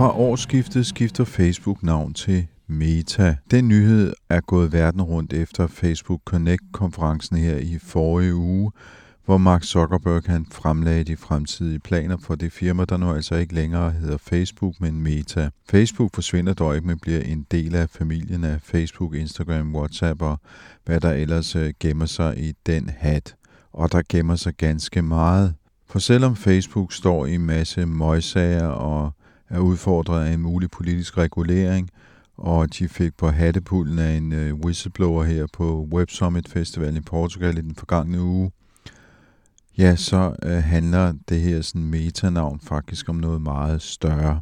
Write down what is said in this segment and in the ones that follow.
Fra årsskiftet skifter Facebook navn til Meta. Den nyhed er gået verden rundt efter Facebook Connect-konferencen her i forrige uge, hvor Mark Zuckerberg han fremlagde de fremtidige planer for det firma, der nu altså ikke længere hedder Facebook, men Meta. Facebook forsvinder dog ikke, men bliver en del af familien af Facebook, Instagram, WhatsApp og hvad der ellers øh, gemmer sig i den hat. Og der gemmer sig ganske meget. For selvom Facebook står i en masse møgsager og er udfordret af en mulig politisk regulering, og de fik på hattepullen af en øh, whistleblower her på Web Summit Festival i Portugal i den forgangne uge, ja, så øh, handler det her sådan metanavn faktisk om noget meget større.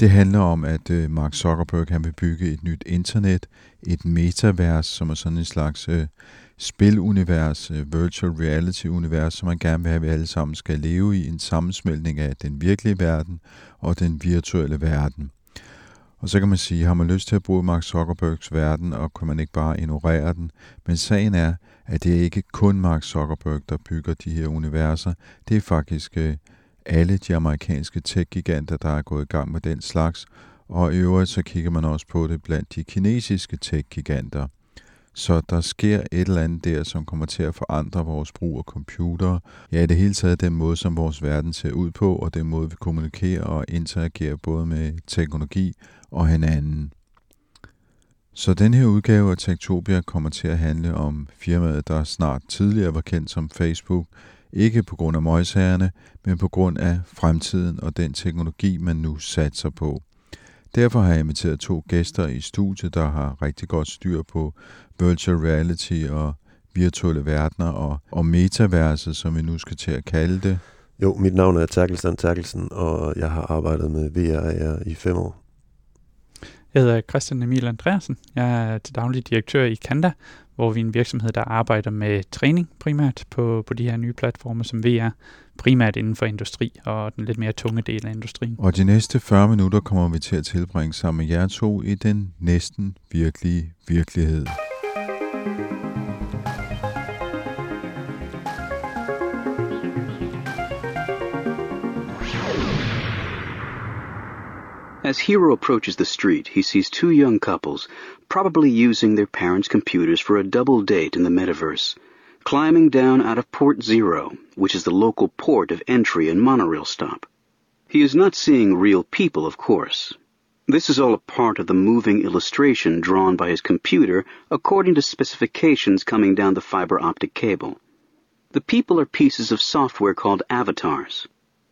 Det handler om, at øh, Mark Zuckerberg han vil bygge et nyt internet, et metavers, som er sådan en slags øh, spilunivers, øh, virtual reality-univers, som man gerne vil have, at vi alle sammen skal leve i, en sammensmeltning af den virkelige verden og den virtuelle verden. Og så kan man sige, har man lyst til at bruge Mark Zuckerbergs verden, og kan man ikke bare ignorere den? Men sagen er, at det er ikke kun Mark Zuckerberg, der bygger de her universer. Det er faktisk øh, alle de amerikanske tech-giganter, der er gået i gang med den slags. Og i øvrigt så kigger man også på det blandt de kinesiske tech-giganter. Så der sker et eller andet der, som kommer til at forandre vores brug af computere. Ja, i det hele taget den måde, som vores verden ser ud på, og den måde, vi kommunikerer og interagerer både med teknologi og hinanden. Så den her udgave af Tektopia kommer til at handle om firmaet, der snart tidligere var kendt som Facebook, ikke på grund af møjsagerne, men på grund af fremtiden og den teknologi, man nu satser på. Derfor har jeg inviteret to gæster i studiet, der har rigtig godt styr på virtual reality og virtuelle verdener og, og metaverset, som vi nu skal til at kalde det. Jo, mit navn er Terkelsen Terkelsen, og jeg har arbejdet med VR i fem år. Jeg hedder Christian Emil Andreasen. Jeg er til daglig direktør i Kanda, hvor vi er en virksomhed, der arbejder med træning primært på, på de her nye platforme som VR, primært inden for industri og den lidt mere tunge del af industrien. Og de næste 40 minutter kommer vi til at tilbringe sammen med jer to i den næsten virkelige virkelighed. As Hero approaches the street, he sees two young couples, probably using their parents' computers for a double date in the metaverse, climbing down out of Port Zero, which is the local port of entry and monorail stop. He is not seeing real people, of course. This is all a part of the moving illustration drawn by his computer according to specifications coming down the fiber optic cable. The people are pieces of software called avatars.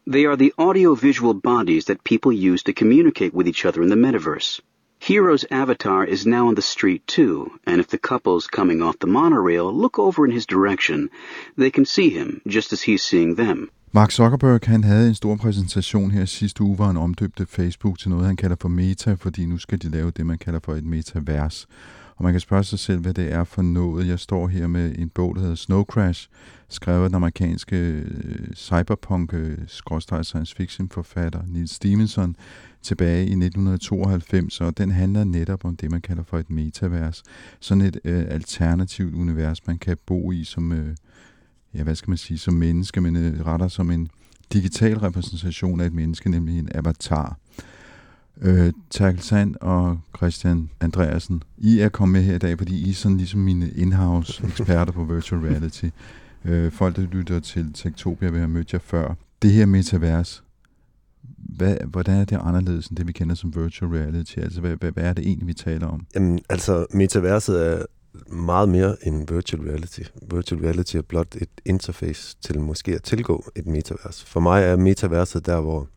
They are the audio-visual bodies that people use to communicate with each other in the metaverse. Hero's avatar is now on the street too, and if the couples coming off the monorail look over in his direction, they can see him just as he's seeing them. Mark Zuckerberg han havde en stor præsentation her sidste uge, hvor han omdøbte Facebook til noget, han kalder for meta, fordi nu skal de lave det, man kalder for et metavers. Og man kan spørge sig selv, hvad det er for noget. Jeg står her med en bog, der hedder Snow Crash, skrevet af den amerikanske øh, cyberpunk-science øh, fiction forfatter Neil Stevenson tilbage i 1992, og den handler netop om det, man kalder for et metavers. Sådan et øh, alternativt univers, man kan bo i som, øh, ja, hvad skal man sige, som menneske, men øh, retter som en digital repræsentation af et menneske, nemlig en avatar. Øh, Terkel Sand og Christian Andreasen, I er kommet med her i dag, fordi I er sådan ligesom mine in-house eksperter på virtual reality. Øh, folk, der lytter til Tektopia, vil have mødt jer før. Det her metavers, hvad, hvordan er det anderledes end det, vi kender som virtual reality? Altså, hvad, hvad, hvad er det egentlig, vi taler om? Jamen, altså, metaverset er meget mere end virtual reality. Virtual reality er blot et interface til måske at tilgå et metavers. For mig er metaverset der, hvor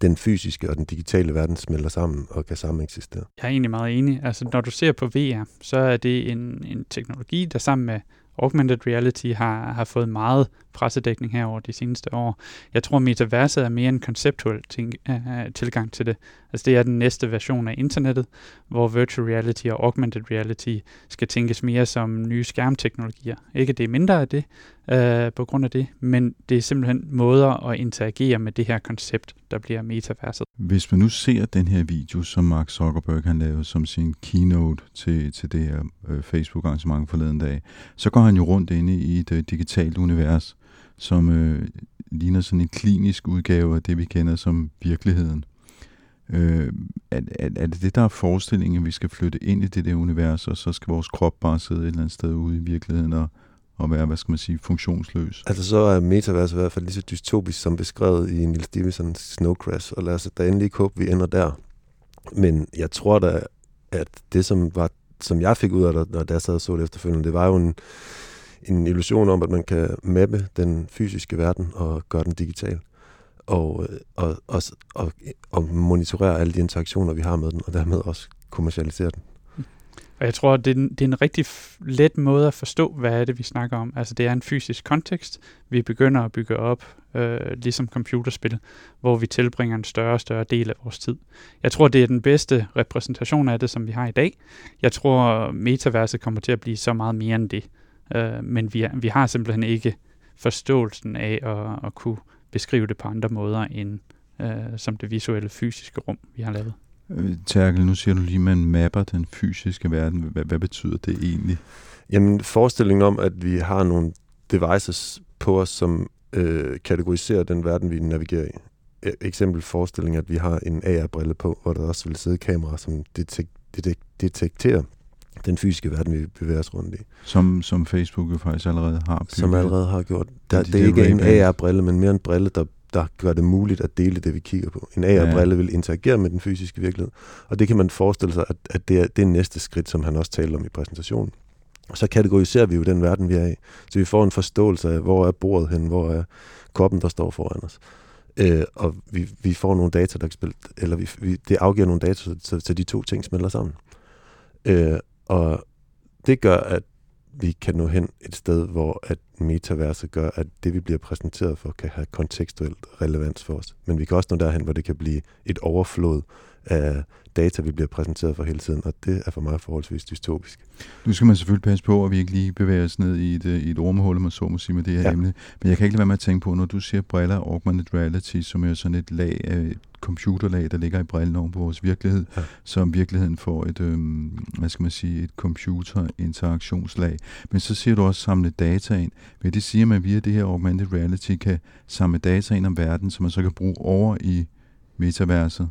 den fysiske og den digitale verden smelter sammen og kan sammen eksistere. Jeg er egentlig meget enig. Altså, når du ser på VR, så er det en, en teknologi, der sammen med augmented reality har, har fået meget pressedækning her over de seneste år. Jeg tror, metaverset er mere en konceptuel ting, uh, tilgang til det. Altså det er den næste version af internettet, hvor virtual reality og augmented reality skal tænkes mere som nye skærmteknologier. Ikke det er mindre af det, uh, på grund af det, men det er simpelthen måder at interagere med det her koncept, der bliver metaverset. Hvis man nu ser den her video, som Mark Zuckerberg han lavede som sin keynote til, til det her øh, Facebook-arrangement forleden dag, så går han jo rundt inde i et uh, digitalt univers, som øh, ligner sådan en klinisk udgave af det, vi kender som virkeligheden. Øh, er, er, er det det, der er forestillingen, at vi skal flytte ind i det der univers, og så skal vores krop bare sidde et eller andet sted ude i virkeligheden og, og være, hvad skal man sige, funktionsløs? Altså så er metaverset i hvert fald lige så dystopisk som beskrevet i Neil Stevensons Snow Crash, og lad os da endelig håbe, vi ender der. Men jeg tror da, at det, som, var, som jeg fik ud af det, når jeg sad og så det efterfølgende, det var jo en, en illusion om, at man kan mappe den fysiske verden og gøre den digital. Og, øh, og, og, og, og monitorere alle de interaktioner, vi har med den, og dermed også kommercialisere den. Og jeg tror, det er, en, det er en rigtig let måde at forstå, hvad er det, vi snakker om. Altså det er en fysisk kontekst, vi begynder at bygge op, øh, ligesom computerspil, hvor vi tilbringer en større og større del af vores tid. Jeg tror, det er den bedste repræsentation af det, som vi har i dag. Jeg tror, metaverset kommer til at blive så meget mere end det. Øh, men vi, vi har simpelthen ikke forståelsen af at, at kunne beskrive det på andre måder end øh, som det visuelle fysiske rum, vi har lavet. Øh, Terkel, nu siger du lige, at man mapper den fysiske verden. Hvad, hvad betyder det egentlig? Jamen, forestillingen om, at vi har nogle devices på os, som øh, kategoriserer den verden, vi navigerer i. E- eksempel forestilling, at vi har en AR-brille på, hvor der også vil sidde kamera, som detek- detek- detekterer den fysiske verden, vi bevæger os rundt i. Som, som Facebook jo faktisk allerede har bygget. Som allerede har gjort. Der, de det er ikke en AR-brille, men mere en brille, der, der gør det muligt at dele det, vi kigger på. En AR-brille ja. vil interagere med den fysiske virkelighed. Og det kan man forestille sig, at, at det, er, det er næste skridt, som han også talte om i præsentationen. Og så kategoriserer vi jo den verden, vi er i. Så vi får en forståelse af, hvor er bordet hen, hvor er koppen, der står foran os. Øh, og vi, vi får nogle data, der kan eller vi, vi, det afgiver nogle data, så, så de to ting smelter sammen. Øh, og det gør, at vi kan nå hen et sted, hvor at metaverset gør, at det, vi bliver præsenteret for, kan have kontekstuelt relevans for os. Men vi kan også nå derhen, hvor det kan blive et overflod af data, vi bliver præsenteret for hele tiden, og det er for mig forholdsvis dystopisk. Nu skal man selvfølgelig passe på, at vi ikke lige bevæger os ned i et, øh, i et ormehul, man så må sige, med det her ja. emne. Men jeg kan ikke lade være med at tænke på, når du siger briller augmented reality, som er sådan et lag af computerlag, der ligger i brillen over på vores virkelighed, ja. som virkeligheden får et, øhm, hvad skal man sige, et computerinteraktionslag. Men så siger du også samle data ind. Men det siger, at man via det her augmented reality kan samle data ind om verden, som man så kan bruge over i metaverset.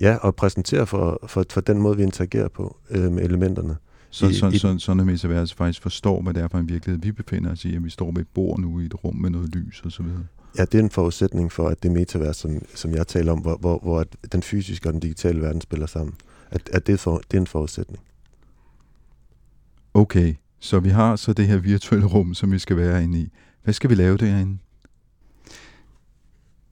Ja, og præsentere for, for, for den måde, vi interagerer på øh, med elementerne. Så, i, så, i, så, så når metaverset faktisk forstår, hvad det er for en virkelighed, vi befinder os i, at vi står ved et bord nu i et rum med noget lys og så videre. Ja, det er en forudsætning for, at det metavers, som, som jeg taler om, hvor, hvor, hvor den fysiske og den digitale verden spiller sammen, at, at det, for, det er en forudsætning. Okay, så vi har så det her virtuelle rum, som vi skal være inde i. Hvad skal vi lave derinde?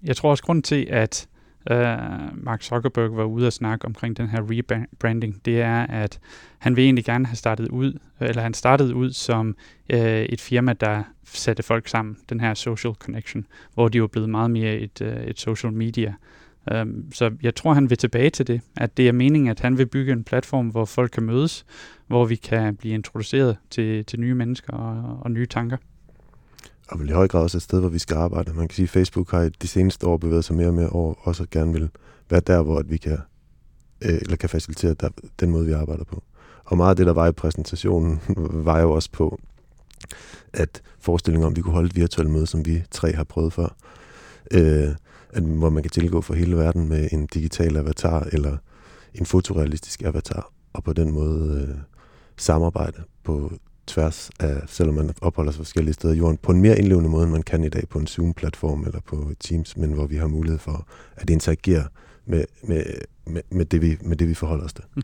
Jeg tror også, grund til, at øh, Mark Zuckerberg var ude og snakke omkring den her rebranding, det er, at han vil egentlig gerne have startet ud, eller han startede ud som øh, et firma, der satte folk sammen, den her social connection, hvor de var blevet meget mere et, øh, et social media. Um, så jeg tror, han vil tilbage til det, at det er meningen, at han vil bygge en platform, hvor folk kan mødes, hvor vi kan blive introduceret til, til nye mennesker og, og nye tanker og vel i høj grad også et sted, hvor vi skal arbejde. Man kan sige, at Facebook har de seneste år bevæget sig mere og mere over, også gerne vil være der, hvor vi kan, øh, eller kan facilitere der, den måde, vi arbejder på. Og meget af det, der var i præsentationen, var jo også på, at forestillingen om, at vi kunne holde et virtuelt møde, som vi tre har prøvet før, øh, at, hvor man kan tilgå for hele verden med en digital avatar eller en fotorealistisk avatar, og på den måde øh, samarbejde på tværs af, selvom man opholder sig forskellige steder i jorden, på en mere indlevende måde, end man kan i dag på en Zoom-platform eller på Teams, men hvor vi har mulighed for at interagere med, med, med, med, det, vi, med det, vi forholder os til. Hm.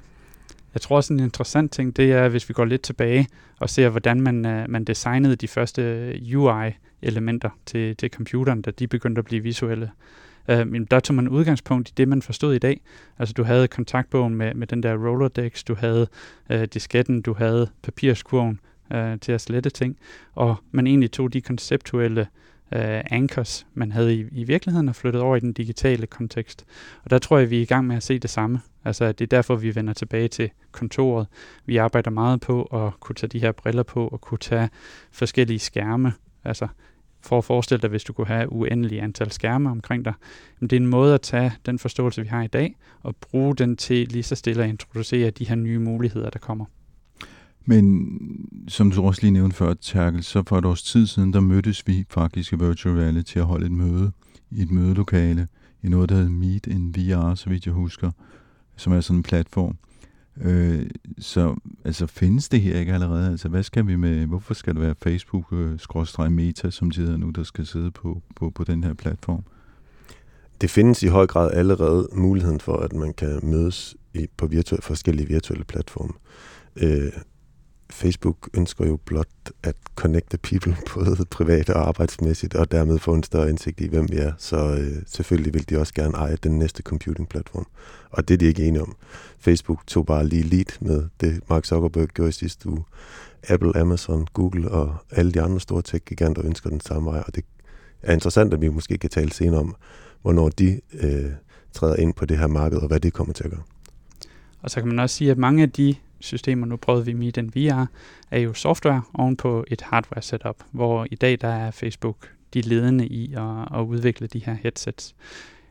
Jeg tror også en interessant ting, det er, hvis vi går lidt tilbage og ser, hvordan man, øh, man designede de første UI-elementer til, til computeren, da de begyndte at blive visuelle øh, men der tog man udgangspunkt i det, man forstod i dag. Altså du havde kontaktbogen med, med den der Rolodex, du havde øh, disketten, du havde papirskurven øh, til at slette ting, og man egentlig tog de konceptuelle øh, anchors, man havde i, i virkeligheden, og flyttet over i den digitale kontekst. Og der tror jeg, vi er i gang med at se det samme. Altså det er derfor, vi vender tilbage til kontoret. Vi arbejder meget på at kunne tage de her briller på, og kunne tage forskellige skærme. Altså for at forestille dig, hvis du kunne have uendelige antal skærme omkring dig. Men det er en måde at tage den forståelse, vi har i dag, og bruge den til lige så stille at introducere de her nye muligheder, der kommer. Men som du også lige nævnte før, Terkel, så for et års tid siden, der mødtes vi faktisk i Virtual Reality til at holde et møde i et mødelokale i noget, der hedder Meet in VR, så vidt jeg husker, som er sådan en platform. Øh, så altså, findes det her ikke allerede? Altså, hvad skal vi med, hvorfor skal det være Facebook-meta, øh, som de hedder nu, der skal sidde på, på, på den her platform? Det findes i høj grad allerede muligheden for, at man kan mødes i, på virtuelle, forskellige virtuelle platforme. Øh, Facebook ønsker jo blot at connecte people, både privat og arbejdsmæssigt, og dermed få en større indsigt i, hvem vi er. Så øh, selvfølgelig vil de også gerne eje den næste computing-platform. Og det er de ikke enige om. Facebook tog bare lige lead med det, Mark Zuckerberg gjorde i sidste uge. Apple, Amazon, Google og alle de andre store tech-giganter ønsker den samme vej, og det er interessant, at vi måske kan tale senere om, hvornår de øh, træder ind på det her marked, og hvad det kommer til at gøre. Og så kan man også sige, at mange af de systemer, nu prøvede vi Meet and VR, er jo software oven på et hardware setup, hvor i dag der er Facebook de ledende i at, at udvikle de her headsets.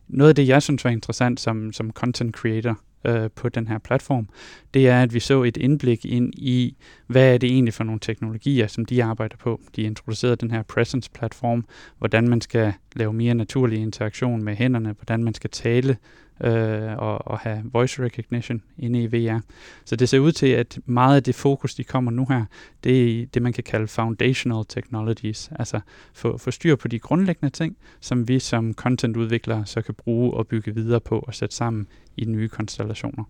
Noget af det, jeg synes var interessant som, som content creator øh, på den her platform, det er, at vi så et indblik ind i, hvad er det egentlig for nogle teknologier, som de arbejder på. De introducerede den her presence-platform, hvordan man skal lave mere naturlig interaktion med hænderne, hvordan man skal tale øh, og, og have voice recognition inde i VR. Så det ser ud til, at meget af det fokus, de kommer nu her, det er det, man kan kalde foundational technologies, altså få, få styr på de grundlæggende ting, som vi som contentudviklere så kan bruge og bygge videre på og sætte sammen i nye konstellationer.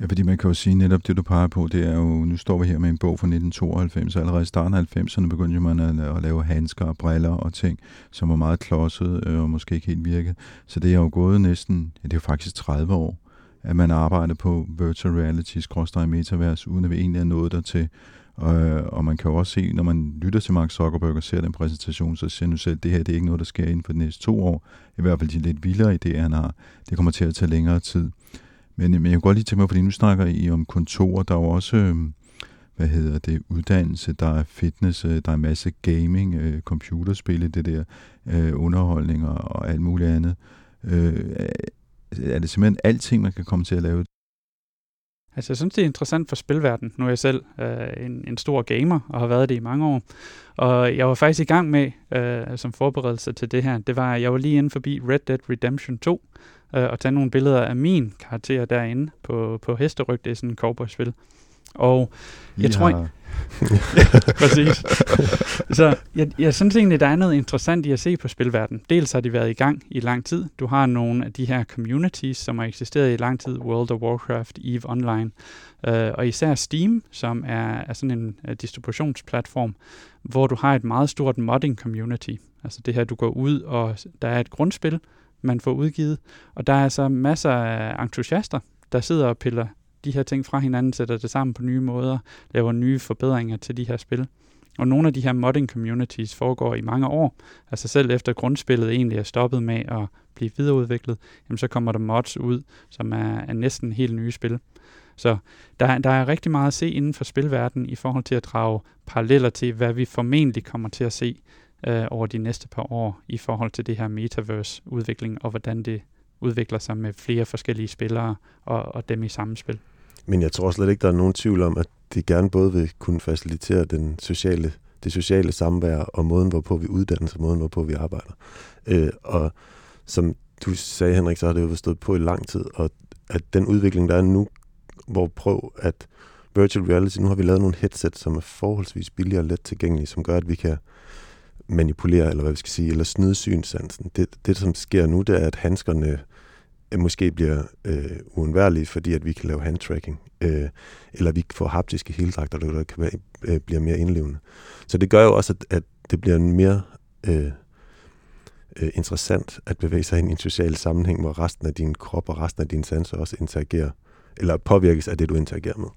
Ja, fordi man kan jo sige netop det, du peger på, det er jo, nu står vi her med en bog fra 1992, og allerede i starten af 90'erne begyndte man at, at lave handsker og briller og ting, som var meget klodset øh, og måske ikke helt virkede. Så det er jo gået næsten, ja, det er jo faktisk 30 år, at man arbejder på virtual reality, skråstrej metavers, uden at vi egentlig er nået dertil. Og, øh, og man kan jo også se, når man lytter til Mark Zuckerberg og ser den præsentation, så siger han selv, at det her det er ikke noget, der sker inden for de næste to år. I hvert fald de lidt vildere idéer, han har. Det kommer til at tage længere tid. Men, øh, men jeg kunne godt lige tænke mig, fordi nu snakker I om kontor, der er jo også, øh, hvad hedder det, uddannelse, der er fitness, øh, der er masse gaming, øh, computerspil, det der, øh, underholdning og, og alt muligt andet. Øh, er det simpelthen alting, man kan komme til at lave? Altså, jeg synes, det er interessant for spilverdenen. Nu er jeg selv øh, en, en stor gamer, og har været det i mange år. Og jeg var faktisk i gang med, øh, som forberedelse til det her, det var, jeg var lige inde forbi Red Dead Redemption 2, øh, og tage nogle billeder af min karakter derinde på, på hesteryg. Det er sådan en cowboy-spil. Og jeg ja. tror ikke... Præcis. Så jeg, jeg synes egentlig, der er noget interessant i at se på spilverdenen. Dels har de været i gang i lang tid. Du har nogle af de her communities, som har eksisteret i lang tid. World of Warcraft, EVE Online. Uh, og især Steam, som er, er sådan en uh, distributionsplatform, hvor du har et meget stort modding community. Altså det her, du går ud, og der er et grundspil, man får udgivet. Og der er så masser af entusiaster, der sidder og piller de her ting fra hinanden, sætter det sammen på nye måder, laver nye forbedringer til de her spil. Og nogle af de her modding communities foregår i mange år. Altså selv efter grundspillet egentlig er stoppet med at blive videreudviklet, jamen så kommer der mods ud, som er, er næsten helt nye spil. Så der, der er rigtig meget at se inden for spilverdenen i forhold til at drage paralleller til, hvad vi formentlig kommer til at se øh, over de næste par år i forhold til det her metaverse-udvikling, og hvordan det udvikler sig med flere forskellige spillere og, og dem i samspil. Men jeg tror slet ikke, der er nogen tvivl om, at de gerne både vil kunne facilitere den sociale, det sociale samvær og måden, hvorpå vi uddanner og måden, hvorpå vi arbejder. Øh, og som du sagde, Henrik, så har det jo stået på i lang tid, og at den udvikling, der er nu, hvor prøv at virtual reality. Nu har vi lavet nogle headsets, som er forholdsvis billige og let tilgængelige, som gør, at vi kan manipulere, eller hvad vi skal sige, eller snyde synsansen. Det, det som sker nu, det er, at handskerne øh, måske bliver øh, uundværlige, fordi at vi kan lave handtracking, øh, eller vi får haptiske heldragter, der kan være, øh, bliver mere indlevende. Så det gør jo også, at, at det bliver en mere øh, øh, interessant at bevæge sig ind i en social sammenhæng, hvor resten af din krop og resten af dine sanser også interagerer, eller påvirkes af det, du interagerer med.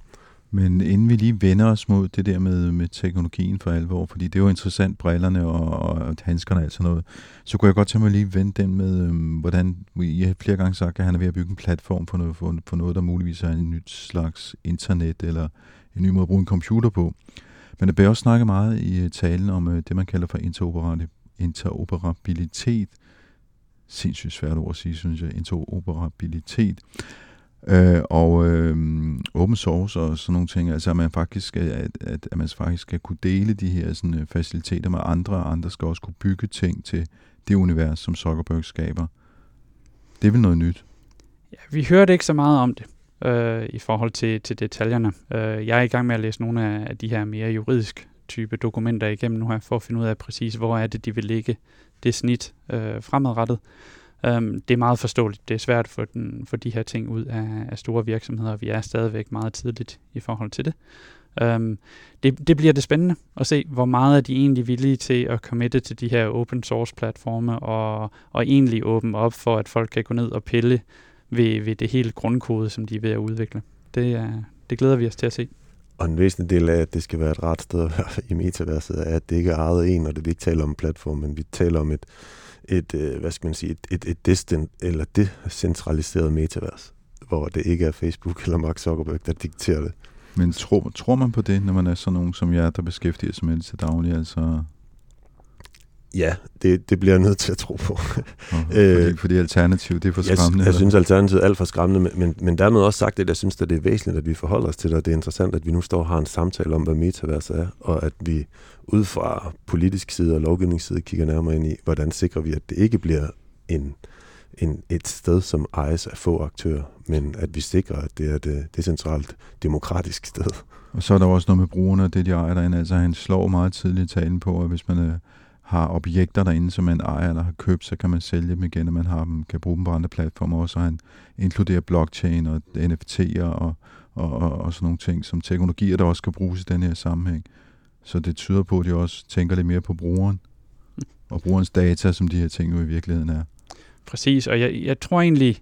Men inden vi lige vender os mod det der med, med teknologien for alvor, fordi det var interessant, brillerne og, og handskerne og alt sådan noget, så kunne jeg godt tænke mig lige vende den med, øhm, hvordan, I har flere gange sagt, at han er ved at bygge en platform for noget, for, for noget der muligvis er en nyt slags internet, eller en ny måde at bruge en computer på. Men der bliver også snakket meget i øh, talen om øh, det, man kalder for interoperabilitet. Sindssygt svært ord at sige, synes jeg. Interoperabilitet. Øh, og øh, open source og sådan nogle ting, altså at man faktisk skal, at, at, at man faktisk skal kunne dele de her sådan, øh, faciliteter med andre, og andre skal også kunne bygge ting til det univers, som Zuckerberg skaber. Det er vel noget nyt? Ja, vi hørte ikke så meget om det øh, i forhold til, til detaljerne. Øh, jeg er i gang med at læse nogle af, af de her mere juridisk type dokumenter igennem nu her, for at finde ud af præcis, hvor er det, de vil ligge det snit øh, fremadrettet. Øhm, det er meget forståeligt. Det er svært at få, den, få de her ting ud af, af store virksomheder, og vi er stadigvæk meget tidligt i forhold til det. Øhm, det, det bliver det spændende at se, hvor meget er de egentlig villige til at committe til de her open source platforme, og, og egentlig åbne op for, at folk kan gå ned og pille ved, ved det hele grundkode, som de er ved at udvikle. Det, er, det glæder vi os til at se. Og en væsentlig del af, at det skal være et ret sted at være i metaverset, er, at det ikke er ejet en, og det vi ikke taler om platform, men vi taler om et, et, øh, hvad skal man sige, et, et, et distant eller decentraliseret metavers, hvor det ikke er Facebook eller Mark Zuckerberg, der dikterer det. Men tror, tror man på det, når man er sådan nogen som jeg, der beskæftiger sig med det til daglig? Altså Ja, det, det bliver jeg nødt til at tro på. Oh, fordi, fordi alternativ, det er for skræmmende? Jeg, jeg synes, alternativet er alt for skræmmende, men, men, men dermed også sagt, at jeg synes, at det er væsentligt, at vi forholder os til det, og det er interessant, at vi nu står og har en samtale om, hvad metavers er, og at vi ud fra politisk side og lovgivningsside kigger nærmere ind i, hvordan sikrer vi, at det ikke bliver en, en, et sted, som ejes af få aktører, men at vi sikrer, at det er et decentralt demokratisk sted. Og så er der også noget med brugerne og det, de ejer derinde. Altså han slår meget tidligt talen på, at hvis man er har objekter derinde, som man ejer eller har købt, så kan man sælge dem igen, og man har dem, kan bruge dem på andre platformer, og han inkluderer blockchain og NFT'er og, og, og, og sådan nogle ting, som teknologier, der også kan bruges i den her sammenhæng. Så det tyder på, at de også tænker lidt mere på brugeren, og brugerens data, som de her ting jo i virkeligheden er. Præcis, og jeg, jeg tror egentlig,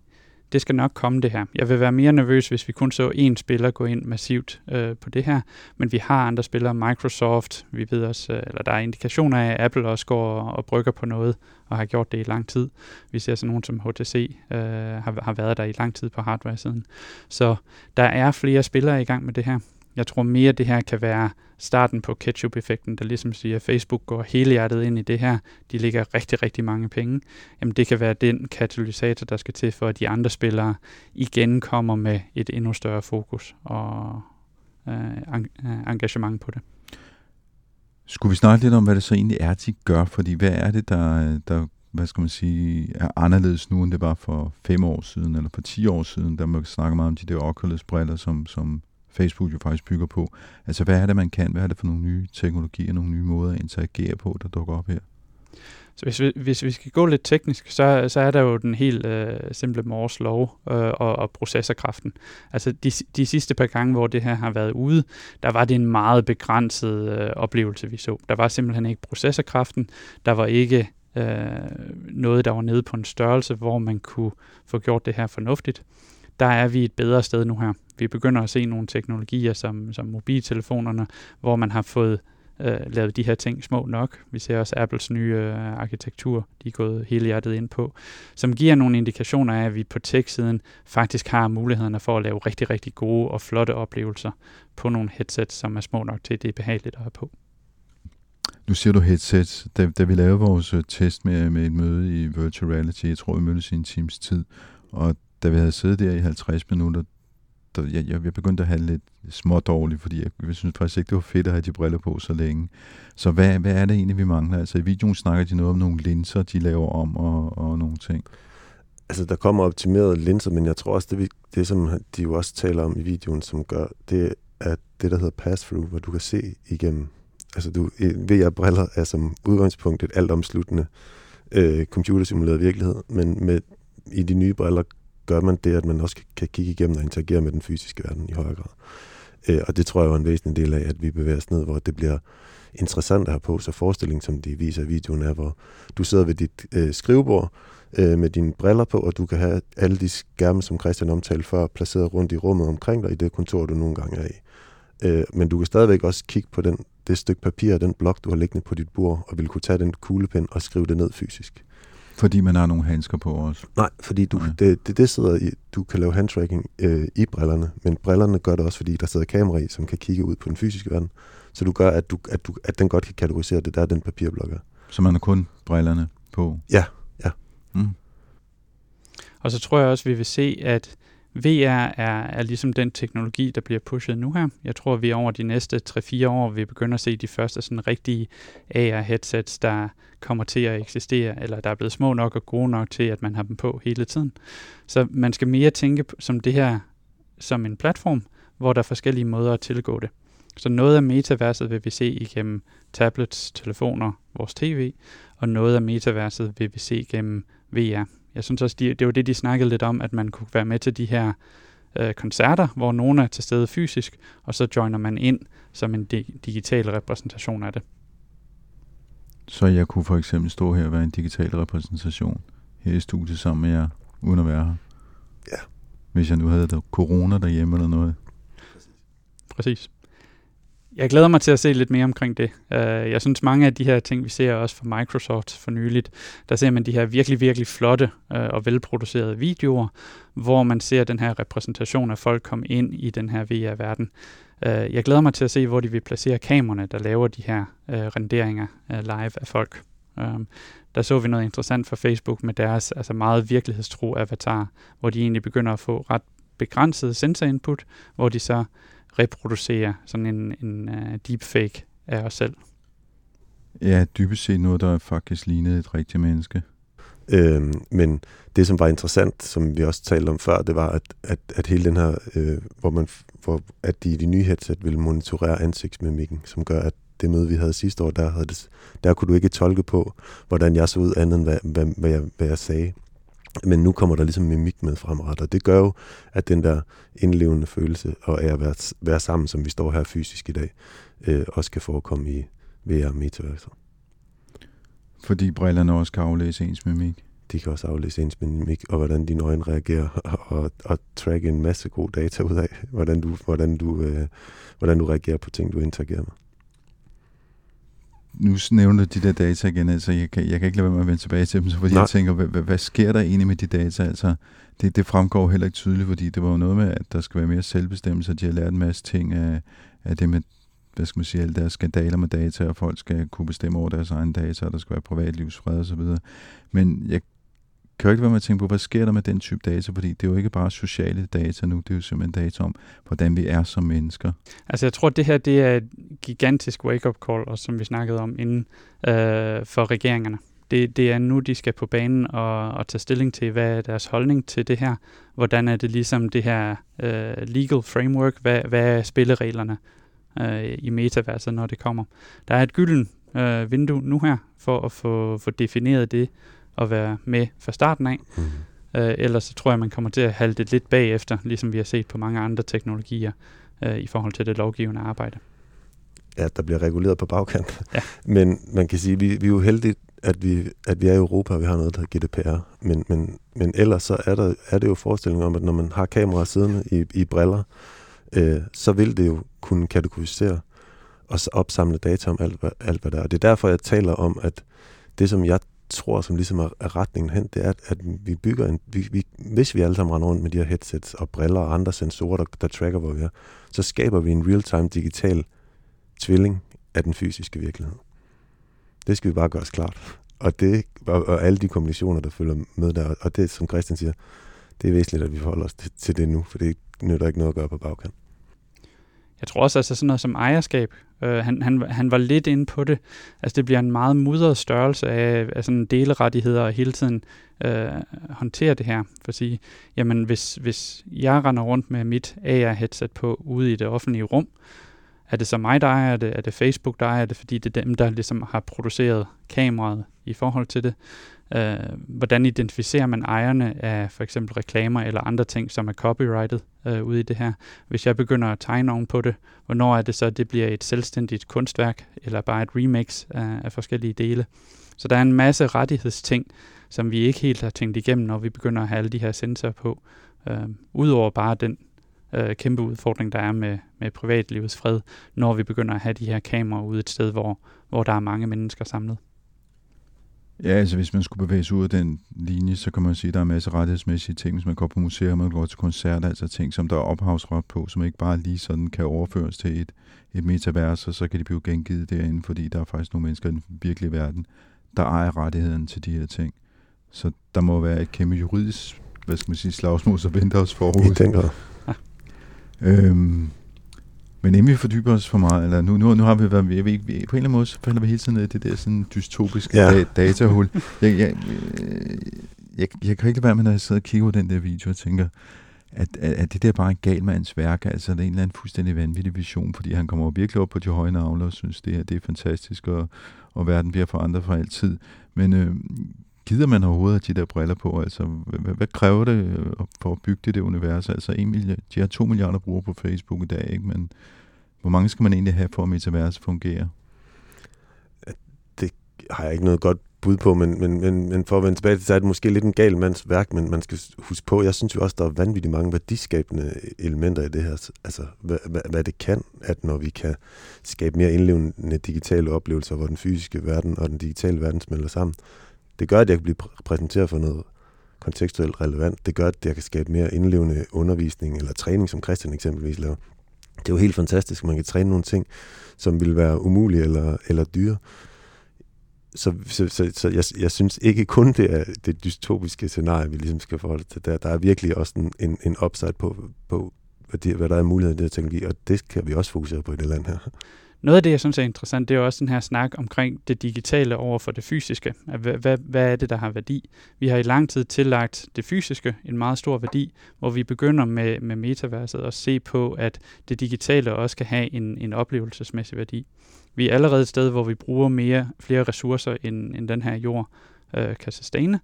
det skal nok komme det her. Jeg vil være mere nervøs, hvis vi kun så én spiller gå ind massivt øh, på det her, men vi har andre spillere, Microsoft, vi ved også, øh, eller der er indikationer af, at Apple også går og, og brygger på noget, og har gjort det i lang tid. Vi ser sådan nogen som HTC øh, har, har været der i lang tid på hardware-siden. Så der er flere spillere i gang med det her. Jeg tror mere, det her kan være starten på ketchup-effekten, der ligesom siger, at Facebook går hele hjertet ind i det her. De ligger rigtig, rigtig mange penge. Jamen det kan være den katalysator, der skal til for, at de andre spillere igen kommer med et endnu større fokus og øh, øh, engagement på det. Skulle vi snakke lidt om, hvad det så egentlig er, de gør? Fordi hvad er det, der, der hvad skal man sige, er anderledes nu, end det var for fem år siden, eller for ti år siden, da man snakker meget om de der Oculus-briller, som, som Facebook jo faktisk bygger på. Altså, hvad er det, man kan? Hvad er det for nogle nye teknologier, nogle nye måder at interagere på, der dukker op her? Så hvis vi, hvis vi skal gå lidt teknisk, så, så er der jo den helt øh, simple Moores lov øh, og, og processorkraften. Altså de, de sidste par gange, hvor det her har været ude, der var det en meget begrænset øh, oplevelse, vi så. Der var simpelthen ikke processorkraften, der var ikke øh, noget, der var nede på en størrelse, hvor man kunne få gjort det her fornuftigt der er vi et bedre sted nu her. Vi begynder at se nogle teknologier som, som mobiltelefonerne, hvor man har fået øh, lavet de her ting små nok. Vi ser også Apples nye øh, arkitektur, de er gået hele hjertet ind på, som giver nogle indikationer af, at vi på tech-siden faktisk har mulighederne for at lave rigtig, rigtig gode og flotte oplevelser på nogle headsets, som er små nok til, at det er behageligt at have på. Nu siger du headsets. Da, da vi lavede vores øh, test med, med et møde i Virtual Reality, jeg tror, vi mødtes i en times tid, og da vi havde siddet der i 50 minutter, der, jeg, jeg, jeg begyndte at have lidt små dårligt, fordi jeg, jeg synes faktisk ikke, det var fedt at have de briller på så længe. Så hvad, hvad er det egentlig, vi mangler? Altså i videoen snakker de noget om nogle linser, de laver om og, og nogle ting. Altså der kommer optimerede linser, men jeg tror også, det, det som de jo også taler om i videoen, som gør, det er det, der hedder pass-through, hvor du kan se igennem. Altså du, VR-briller er som udgangspunkt et altomsluttende øh, computersimuleret virkelighed, men med, i de nye briller gør man det, at man også kan kigge igennem og interagere med den fysiske verden i højere grad. Øh, og det tror jeg er en væsentlig del af, at vi bevæger os ned, hvor det bliver interessant at have på. Så forestillingen, som de viser i videoen, er, hvor du sidder ved dit øh, skrivebord øh, med dine briller på, og du kan have alle de skærme, som Christian omtalte før, placeret rundt i rummet omkring dig i det kontor, du nogle gange er i. Øh, men du kan stadigvæk også kigge på den, det stykke papir, den blok, du har liggende på dit bord, og vil kunne tage den kuglepen og skrive det ned fysisk. Fordi man har nogle handsker på også? Nej, fordi du, ja. det, det, det sidder i, du kan lave handtracking øh, i brillerne, men brillerne gør det også, fordi der sidder kamera i, som kan kigge ud på den fysiske verden. Så du gør, at, du, at, du, at den godt kan kategorisere det, der den papirblok er. Så man har kun brillerne på? Ja, ja. Mm. Og så tror jeg også, vi vil se, at VR er, er ligesom den teknologi, der bliver pushet nu her. Jeg tror, vi over de næste 3-4 år vil begynde at se de første sådan rigtige AR-headsets, der kommer til at eksistere, eller der er blevet små nok og gode nok til, at man har dem på hele tiden. Så man skal mere tænke som det her som en platform, hvor der er forskellige måder at tilgå det. Så noget af metaverset vil vi se igennem tablets, telefoner, vores tv, og noget af metaverset vil vi se igennem VR. Jeg synes også, de, det var det, de snakkede lidt om, at man kunne være med til de her øh, koncerter, hvor nogen er til stede fysisk, og så joiner man ind som en di- digital repræsentation af det. Så jeg kunne for eksempel stå her og være en digital repræsentation her i studiet sammen med jer, uden at være her? Ja. Hvis jeg nu havde der corona derhjemme eller noget? Præcis. Jeg glæder mig til at se lidt mere omkring det. Uh, jeg synes, mange af de her ting, vi ser også fra Microsoft for nyligt, der ser man de her virkelig, virkelig flotte uh, og velproducerede videoer, hvor man ser den her repræsentation af folk komme ind i den her VR-verden. Uh, øh, jeg glæder mig til at se, hvor de vil placere kameraerne, der laver de her uh, renderinger uh, live af folk. Um, der så vi noget interessant fra Facebook med deres altså meget virkelighedstro avatar, hvor de egentlig begynder at få ret begrænset sensor input, hvor de så reproducere sådan en, en uh, deepfake af os selv. Ja, dybest set noget, der faktisk lignede et rigtigt menneske. Øhm, men det, som var interessant, som vi også talte om før, det var, at, at, at hele den her, øh, hvor man, hvor, at de, de nye headset ville monitorere ansigtsmimikken, som gør, at det møde, vi havde sidste år, der, havde det, der kunne du ikke tolke på, hvordan jeg så ud andet end, hvad, hvad, hvad, jeg, hvad jeg sagde. Men nu kommer der ligesom mimik med fremret, og det gør jo, at den der indlevende følelse og af at være, være sammen, som vi står her fysisk i dag, øh, også kan forekomme i VR metaverser. Fordi brillerne også kan aflæse ens mimik? De kan også aflæse ens mimik, og hvordan dine øjne reagerer, og, og tracke en masse god data ud af, hvordan du, hvordan du, øh, hvordan du reagerer på ting, du interagerer med nu nævner du de der data igen, altså jeg kan, jeg kan ikke lade være med at vende tilbage til dem, så fordi Nej. jeg tænker, hvad, hvad, sker der egentlig med de data? Altså, det, det fremgår heller ikke tydeligt, fordi det var jo noget med, at der skal være mere selvbestemmelse, og de har lært en masse ting af, af det med, hvad skal man sige, alle deres skandaler med data, og folk skal kunne bestemme over deres egen data, og der skal være privatlivsfred og så videre. Men jeg kan jo ikke være med at tænke på, hvad sker der med den type data? Fordi det er jo ikke bare sociale data nu, det er jo simpelthen data om, hvordan vi er som mennesker. Altså jeg tror, at det her det er et gigantisk wake-up call, og som vi snakkede om inden, øh, for regeringerne. Det, det er nu, de skal på banen og, og tage stilling til, hvad er deres holdning til det her. Hvordan er det ligesom det her øh, legal framework? Hvad, hvad er spillereglerne øh, i metaverset, når det kommer? Der er et gylden øh, vindue nu her, for at få, få defineret det, at være med fra starten af. Mm. Øh, ellers så tror jeg, man kommer til at halte det lidt bagefter, ligesom vi har set på mange andre teknologier øh, i forhold til det lovgivende arbejde. Ja, der bliver reguleret på bagkant. Ja. Men man kan sige, at vi, vi er jo heldige, at vi, at vi er i Europa, og vi har noget, der hedder GDPR. Men, men, men ellers så er, der, er det jo forestillingen om, at når man har kameraer siddende i, i briller, øh, så vil det jo kunne kategorisere og opsamle data om alt, alt, hvad der er. Og det er derfor, jeg taler om, at det, som jeg tror, som ligesom er, er retningen hen, det er, at, at vi bygger en... Vi, vi, hvis vi alle sammen render rundt med de her headsets og briller og andre sensorer, der, der tracker, hvor vi er, så skaber vi en real-time digital tvilling af den fysiske virkelighed. Det skal vi bare gøre os klart. Og, det, og, og alle de kombinationer, der følger med der, og det, som Christian siger, det er væsentligt, at vi forholder os til, til det nu, for det nytter ikke noget at gøre på bagkant. Jeg tror også, at altså sådan noget som ejerskab, øh, han, han, han var lidt inde på det. Altså det bliver en meget mudret størrelse af, af sådan delerettigheder og hele tiden øh, håndtere det her. For at sige, jamen hvis, hvis jeg render rundt med mit AR-headset på ude i det offentlige rum, Er det så mig, der ejer det? Er det Facebook, der ejer det? Fordi det er dem, der ligesom har produceret kameraet i forhold til det. Øh, hvordan identificerer man ejerne af for eksempel reklamer eller andre ting, som er copyrighted øh, ude i det her? Hvis jeg begynder at tegne oven på det, hvornår er det så, at det bliver et selvstændigt kunstværk, eller bare et remix af, af forskellige dele? Så der er en masse rettighedsting, som vi ikke helt har tænkt igennem, når vi begynder at have alle de her sensorer på. Øh, Udover bare den øh, kæmpe udfordring, der er med, med privatlivets fred, når vi begynder at have de her kameraer ude et sted, hvor, hvor der er mange mennesker samlet. Ja, altså hvis man skulle bevæge sig ud af den linje, så kan man sige, at der er en masse rettighedsmæssige ting, hvis man går på museer, man går til koncerter, altså ting, som der er ophavsret på, som ikke bare lige sådan kan overføres til et, et metavers, og så kan de blive gengivet derinde, fordi der er faktisk nogle mennesker i den virkelige verden, der ejer rettigheden til de her ting. Så der må være et kæmpe juridisk, hvad skal man sige, slagsmål, så venter os forud. I den grad. Øhm, men inden vi fordyber os for meget, eller nu, nu, nu har vi været, vi, vi, på en eller anden måde, så falder vi hele tiden ned i det der sådan dystopiske ja. da, datahul. Jeg, jeg, jeg, jeg, jeg kan ikke lade være med, når jeg sidder og kigger på den der video og tænker, at, at, at det der bare en gal mands værk, altså det er en eller anden fuldstændig vanvittig vision, fordi han kommer virkelig op på de høje navler og synes, det her det er fantastisk, og, og verden bliver forandret for altid. Men øh, gider man overhovedet de der briller på? Altså, hvad, hvad kræver det øh, for at bygge det, det univers? Altså, en milliard, de har to milliarder brugere på Facebook i dag, ikke? men hvor mange skal man egentlig have for, at metaverset fungerer? Det har jeg ikke noget godt bud på, men, men, men, men for at vende tilbage til, så er det måske lidt en gal mands værk, men man skal huske på, jeg synes jo også, der er vanvittigt mange værdiskabende elementer i det her. Altså, hvad, hvad, hvad det kan, at når vi kan skabe mere indlevende digitale oplevelser, hvor den fysiske verden og den digitale verden smelter sammen, det gør, at jeg kan blive præsenteret for noget kontekstuelt relevant. Det gør, at jeg kan skabe mere indlevende undervisning eller træning, som Christian eksempelvis laver. Det er jo helt fantastisk, at man kan træne nogle ting, som vil være umulige eller, eller dyre. Så, så, så, så jeg, jeg synes ikke kun, det er det dystopiske scenarie, vi ligesom skal forholde til der. Der er virkelig også en, en, en upside på, på hvad, de, hvad der er mulighed i det her teknologi, og det kan vi også fokusere på i det land her. Noget af det, jeg synes er interessant, det er også den her snak omkring det digitale over for det fysiske. Hvad, hvad, hvad er det, der har værdi? Vi har i lang tid tillagt det fysiske en meget stor værdi, hvor vi begynder med, med metaverset at se på, at det digitale også kan have en, en oplevelsesmæssig værdi. Vi er allerede et sted, hvor vi bruger mere, flere ressourcer, end, end den her jord øh, kan sustaine.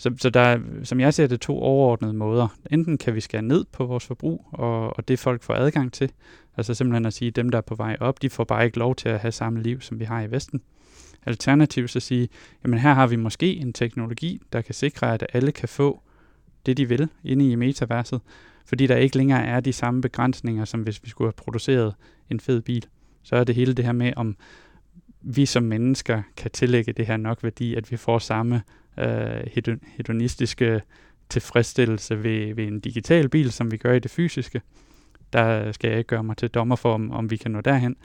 Så, så der er, som jeg ser det, to overordnede måder. Enten kan vi skære ned på vores forbrug, og, og det folk får adgang til. Altså simpelthen at sige, at dem, der er på vej op, de får bare ikke lov til at have samme liv, som vi har i Vesten. Alternativt så sige, jamen her har vi måske en teknologi, der kan sikre, at alle kan få det, de vil inde i metaverset, fordi der ikke længere er de samme begrænsninger, som hvis vi skulle have produceret en fed bil. Så er det hele det her med, om vi som mennesker kan tillægge det her nok værdi, at vi får samme øh, hedonistiske tilfredsstillelse ved, ved en digital bil, som vi gør i det fysiske. Der skal jeg ikke gøre mig til dommer for, om, om vi kan nå derhen.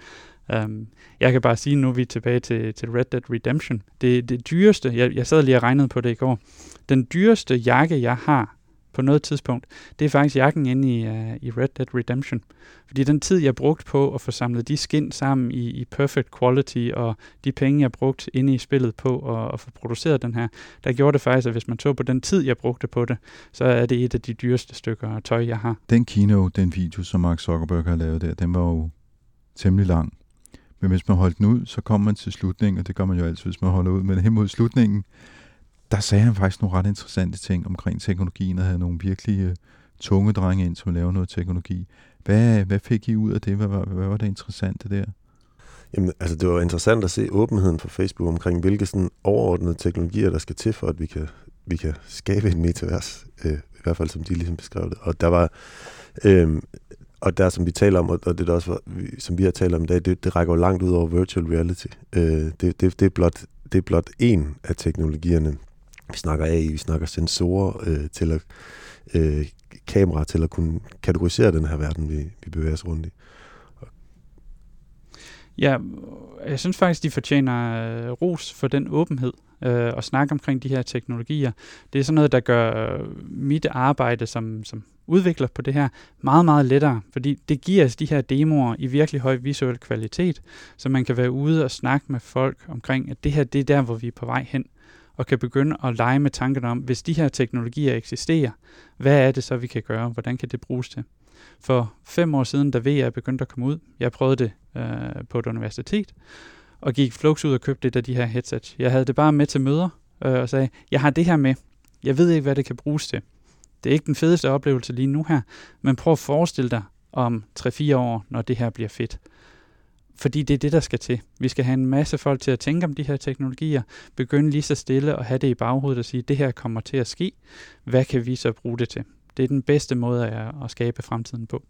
Um, jeg kan bare sige, nu er vi tilbage til, til Red Dead Redemption. Det, det dyreste, jeg, jeg sad lige og regnede på det i går, den dyreste jakke, jeg har, på noget tidspunkt, det er faktisk jakken inde i, uh, i Red Dead Redemption. Fordi den tid, jeg brugte på at få samlet de skin sammen i, i perfect quality, og de penge, jeg brugte inde i spillet på at, at få produceret den her, der gjorde det faktisk, at hvis man tog på den tid, jeg brugte på det, så er det et af de dyreste stykker tøj, jeg har. Den kino, den video, som Mark Zuckerberg har lavet der, den var jo temmelig lang. Men hvis man holdt den ud, så kommer man til slutningen, og det gør man jo altid, hvis man holder ud. Men hen mod slutningen, der sagde han faktisk nogle ret interessante ting omkring teknologien, og havde nogle virkelig øh, tunge drenge ind, som lavede noget teknologi. Hvad, hvad fik I ud af det? Hvad, hvad, hvad var det interessante der? Jamen, altså det var interessant at se åbenheden fra Facebook omkring, hvilke sådan overordnede teknologier, der skal til for, at vi kan, vi kan skabe et metavers, øh, i hvert fald som de ligesom beskrev det. Og der var, øh, og der som vi taler om, og det der også var, som vi har talt om i dag, det, det rækker jo langt ud over virtual reality. Øh, det, det, det, er blot, det er blot en af teknologierne, vi snakker af, vi snakker sensorer øh, til at øh, kamera til at kunne kategorisere den her verden, vi, vi bevæger os rundt i. Ja, jeg synes faktisk, de fortjener øh, ros for den åbenhed øh, og snakke omkring de her teknologier. Det er sådan noget, der gør øh, mit arbejde som, som udvikler på det her meget, meget lettere, fordi det giver os de her demoer i virkelig høj visuel kvalitet, så man kan være ude og snakke med folk omkring, at det her, det er der, hvor vi er på vej hen og kan begynde at lege med tanken om, hvis de her teknologier eksisterer, hvad er det så, vi kan gøre? Hvordan kan det bruges til? For fem år siden, da VR begyndte at komme ud, jeg prøvede det øh, på et universitet, og gik flux ud og købte det af de her headsets. Jeg havde det bare med til møder, øh, og sagde, jeg har det her med. Jeg ved ikke, hvad det kan bruges til. Det er ikke den fedeste oplevelse lige nu her, men prøv at forestille dig om 3-4 år, når det her bliver fedt. Fordi det er det, der skal til. Vi skal have en masse folk til at tænke om de her teknologier, begynde lige så stille og have det i baghovedet og sige, det her kommer til at ske. Hvad kan vi så bruge det til? Det er den bedste måde at, skabe fremtiden på.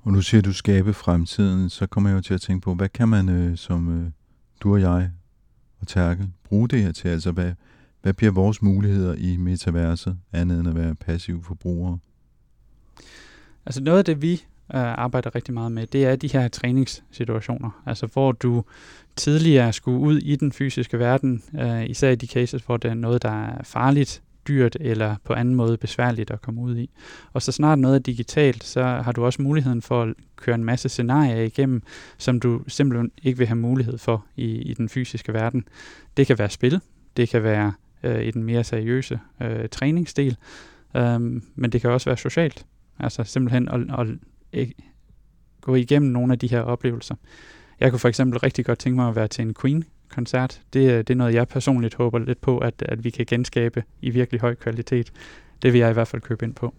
Og nu siger du skabe fremtiden, så kommer jeg jo til at tænke på, hvad kan man øh, som øh, du og jeg og Terkel bruge det her til? Altså, hvad, hvad bliver vores muligheder i metaverset, andet end at være passive forbrugere? Altså noget af det, vi Øh, arbejder rigtig meget med, det er de her træningssituationer. Altså hvor du tidligere skulle ud i den fysiske verden, øh, især i de cases, hvor det er noget, der er farligt, dyrt eller på anden måde besværligt at komme ud i. Og så snart noget er digitalt, så har du også muligheden for at køre en masse scenarier igennem, som du simpelthen ikke vil have mulighed for i, i den fysiske verden. Det kan være spil, det kan være øh, i den mere seriøse øh, træningsdel, øh, men det kan også være socialt. Altså simpelthen at, at, at gå igennem nogle af de her oplevelser. Jeg kunne for eksempel rigtig godt tænke mig at være til en Queen-koncert. Det, øh, det er noget, jeg personligt håber lidt på, at, at vi kan genskabe i virkelig høj kvalitet. Det vil jeg i hvert fald købe ind på.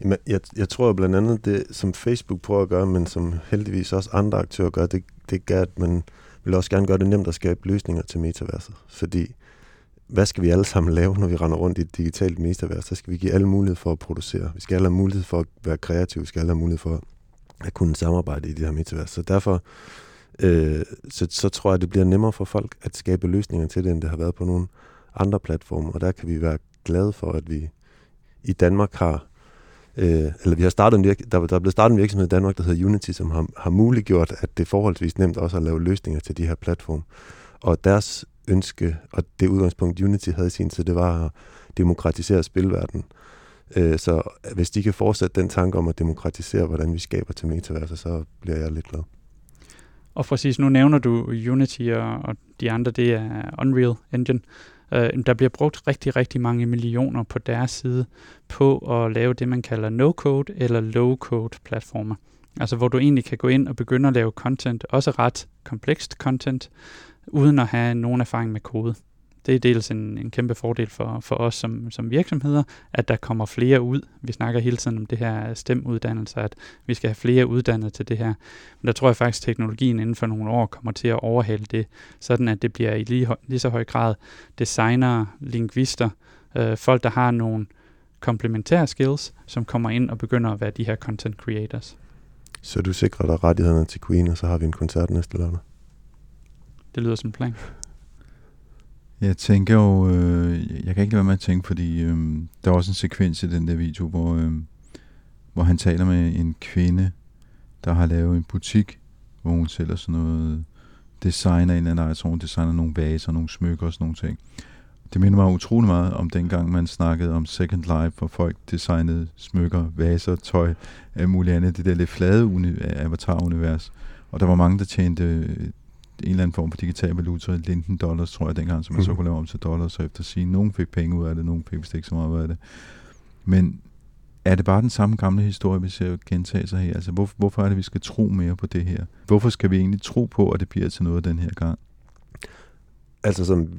Jamen, jeg, jeg tror blandt andet, det som Facebook prøver at gøre, men som heldigvis også andre aktører gør, det, det gør, at man vil også gerne gøre det nemt at skabe løsninger til metaverset. Fordi hvad skal vi alle sammen lave, når vi render rundt i et digitalt metavers? Så skal vi give alle mulighed for at producere. Vi skal alle have mulighed for at være kreative. Vi skal alle have mulighed for at kunne samarbejde i det her metavers. Så derfor øh, så, så tror jeg, at det bliver nemmere for folk at skabe løsninger til det, end det har været på nogle andre platforme. Og der kan vi være glade for, at vi i Danmark har øh, eller vi har startet en virk- der, der er blevet startet en virksomhed i Danmark, der hedder Unity, som har, har muliggjort, at det er forholdsvis nemt også at lave løsninger til de her platforme. Og deres ønske, og det udgangspunkt Unity havde i sin tid, det var at demokratisere spilverdenen. Øh, så hvis de kan fortsætte den tanke om at demokratisere, hvordan vi skaber til metaverser, så bliver jeg lidt glad. Og præcis, nu nævner du Unity og, og de andre, det er Unreal Engine. Øh, der bliver brugt rigtig, rigtig mange millioner på deres side på at lave det, man kalder no-code eller low-code platformer. Altså hvor du egentlig kan gå ind og begynde at lave content, også ret komplekst content, uden at have nogen erfaring med kode. Det er dels en, en kæmpe fordel for, for os som, som virksomheder, at der kommer flere ud. Vi snakker hele tiden om det her STEM-uddannelse, at vi skal have flere uddannet til det her. Men der tror jeg faktisk, at teknologien inden for nogle år kommer til at overhale det, sådan at det bliver i lige, lige så høj grad designere, lingvister, øh, folk, der har nogle komplementære skills, som kommer ind og begynder at være de her content creators. Så du sikrer dig rettighederne til Queen, og så har vi en koncert næste lørdag? Det lyder som en plan. Jeg tænker jo, øh, jeg kan ikke lade være med at tænke, fordi øh, der er også en sekvens i den der video, hvor, øh, hvor han taler med en kvinde, der har lavet en butik, hvor hun sælger sådan noget designer en eller anden, hun designer nogle vaser, nogle smykker og sådan nogle ting. Det minder mig utrolig meget om dengang, man snakkede om Second Life, hvor folk designede smykker, vaser, tøj, alt muligt andet. Det der lidt flade uni- avatar-univers. Og der var mange, der tjente øh, en eller anden form for digital valuta, Linden dollars, tror jeg dengang, som man mm. så kunne lave om til dollars, så efter sige, nogen fik penge ud af det, nogen fik vist ikke så meget ud af det. Men er det bare den samme gamle historie, vi ser gentage sig her? Altså, hvor, hvorfor er det, vi skal tro mere på det her? Hvorfor skal vi egentlig tro på, at det bliver til noget den her gang? Altså, som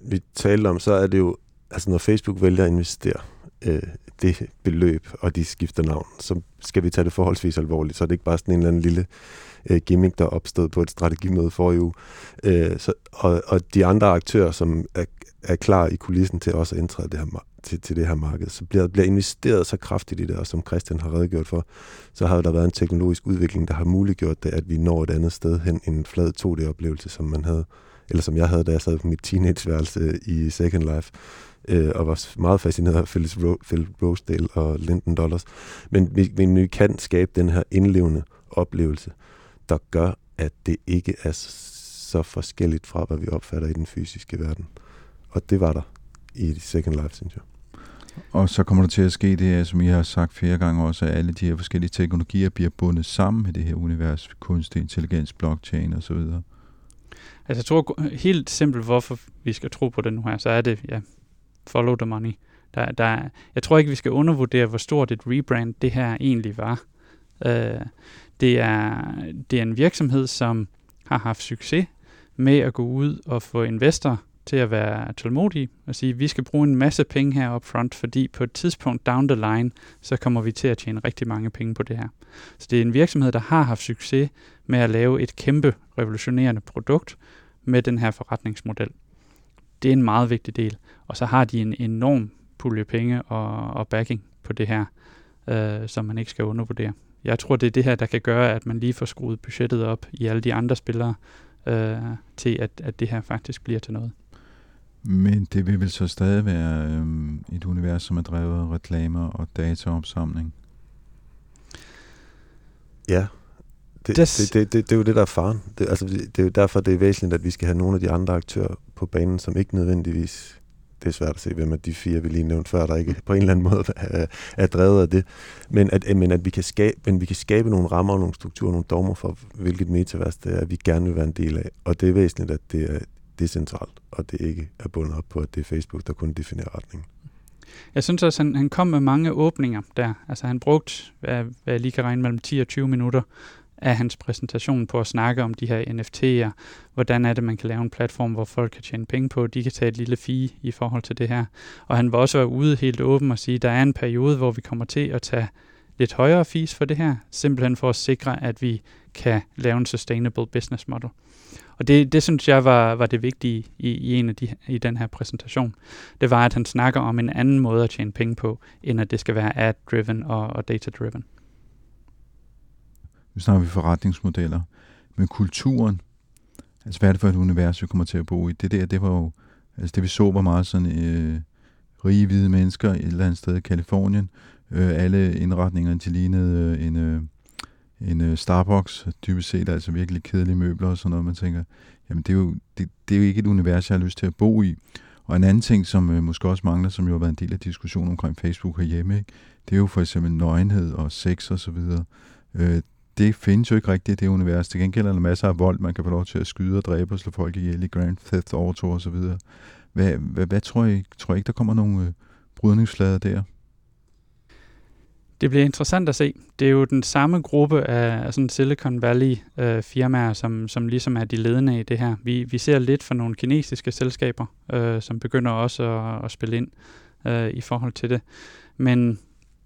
vi talte om, så er det jo, altså når Facebook vælger at investere øh, det beløb, og de skifter navn, så skal vi tage det forholdsvis alvorligt. Så er det ikke bare sådan en eller anden lille øh, gimmick, der opstod på et strategimøde for i uge. Øh, så, og, og de andre aktører, som er, er klar i kulissen til også at indtræde det her, til, til det her marked, så bliver, bliver investeret så kraftigt i det, og som Christian har redegjort for, så har der været en teknologisk udvikling, der har muliggjort det, at vi når et andet sted hen end en flad 2D-oplevelse, som man havde, eller som jeg havde, da jeg sad på mit teenageværelse øh, i Second Life øh, og var meget fascineret af Phyllis Ro- Phil Rosedale og Lyndon Dollars. Men vi, vi kan skabe den her indlevende oplevelse, der gør, at det ikke er så forskelligt fra, hvad vi opfatter i den fysiske verden. Og det var der i Second Life, synes jeg. Og så kommer der til at ske det, som I har sagt flere gange også, at alle de her forskellige teknologier bliver bundet sammen med det her univers, kunstig intelligens, blockchain osv. Altså jeg tror helt simpelt, hvorfor vi skal tro på det nu her, så er det, ja, follow the money. Der, der, jeg tror ikke, vi skal undervurdere, hvor stort et rebrand det her egentlig var. Øh, det, er, det er en virksomhed, som har haft succes med at gå ud og få investorer til at være tålmodige og sige, vi skal bruge en masse penge her up front, fordi på et tidspunkt down the line, så kommer vi til at tjene rigtig mange penge på det her. Så det er en virksomhed, der har haft succes med at lave et kæmpe revolutionerende produkt med den her forretningsmodel. Det er en meget vigtig del. Og så har de en enorm pulje penge og, og backing på det her, øh, som man ikke skal undervurdere. Jeg tror, det er det her, der kan gøre, at man lige får skruet budgettet op i alle de andre spillere, øh, til at, at det her faktisk bliver til noget. Men det vil vel så stadig være øhm, et univers, som er drevet af reklamer og dataopsamling? Ja, det, det, det, det, det, det er jo det, der er faren. Det, altså, det er jo derfor, det er væsentligt, at vi skal have nogle af de andre aktører på banen, som ikke nødvendigvis det er svært at se, hvem af de fire, vi lige nævnte før, der ikke på en eller anden måde er, er drevet af det. Men at, men at vi kan skabe, men vi kan skabe nogle rammer og nogle strukturer, nogle dogmer for, hvilket metavers det er, vi gerne vil være en del af. Og det er væsentligt, at det er decentralt, og det ikke er bundet op på, at det er Facebook, der kun definerer retningen. Jeg synes også, han, han kom med mange åbninger der. Altså han brugte, hvad, hvad jeg lige kan regne, mellem 10 og 20 minutter af hans præsentation på at snakke om de her NFT'er. Hvordan er det, man kan lave en platform, hvor folk kan tjene penge på, de kan tage et lille fee i forhold til det her. Og han var også være ude helt åben og sige, at der er en periode, hvor vi kommer til at tage lidt højere fees for det her, simpelthen for at sikre, at vi kan lave en sustainable business model. Og det, det synes jeg var, var det vigtige i, i, en af de, i den her præsentation. Det var, at han snakker om en anden måde at tjene penge på, end at det skal være ad-driven og, og data-driven. Nu snakker vi forretningsmodeller. Men kulturen, altså hvad er det for et univers, vi kommer til at bo i? Det der, det var jo, altså det vi så var meget sådan øh, rige hvide mennesker et eller andet sted i Kalifornien. Øh, alle indretningerne til lignede øh, en, øh, en øh, Starbucks, dybest set altså virkelig kedelige møbler og sådan noget. Man tænker, jamen det er, jo, det, det er jo ikke et univers, jeg har lyst til at bo i. Og en anden ting, som øh, måske også mangler, som jo har været en del af diskussionen omkring Facebook herhjemme, ikke? det er jo for eksempel nøgenhed og sex og så videre. Øh, det findes jo ikke rigtigt i det univers. Til gengæld er der masser af vold, man kan få lov til at skyde og dræbe og slå folk ihjel i Grand Theft Auto og så videre. Hvad, hvad, hvad tror I? Tror I ikke, der kommer nogle øh, brydningsflader der? Det bliver interessant at se. Det er jo den samme gruppe af sådan Silicon Valley øh, firmaer, som, som ligesom er de ledende i det her. Vi, vi ser lidt for nogle kinesiske selskaber, øh, som begynder også at, at spille ind øh, i forhold til det. Men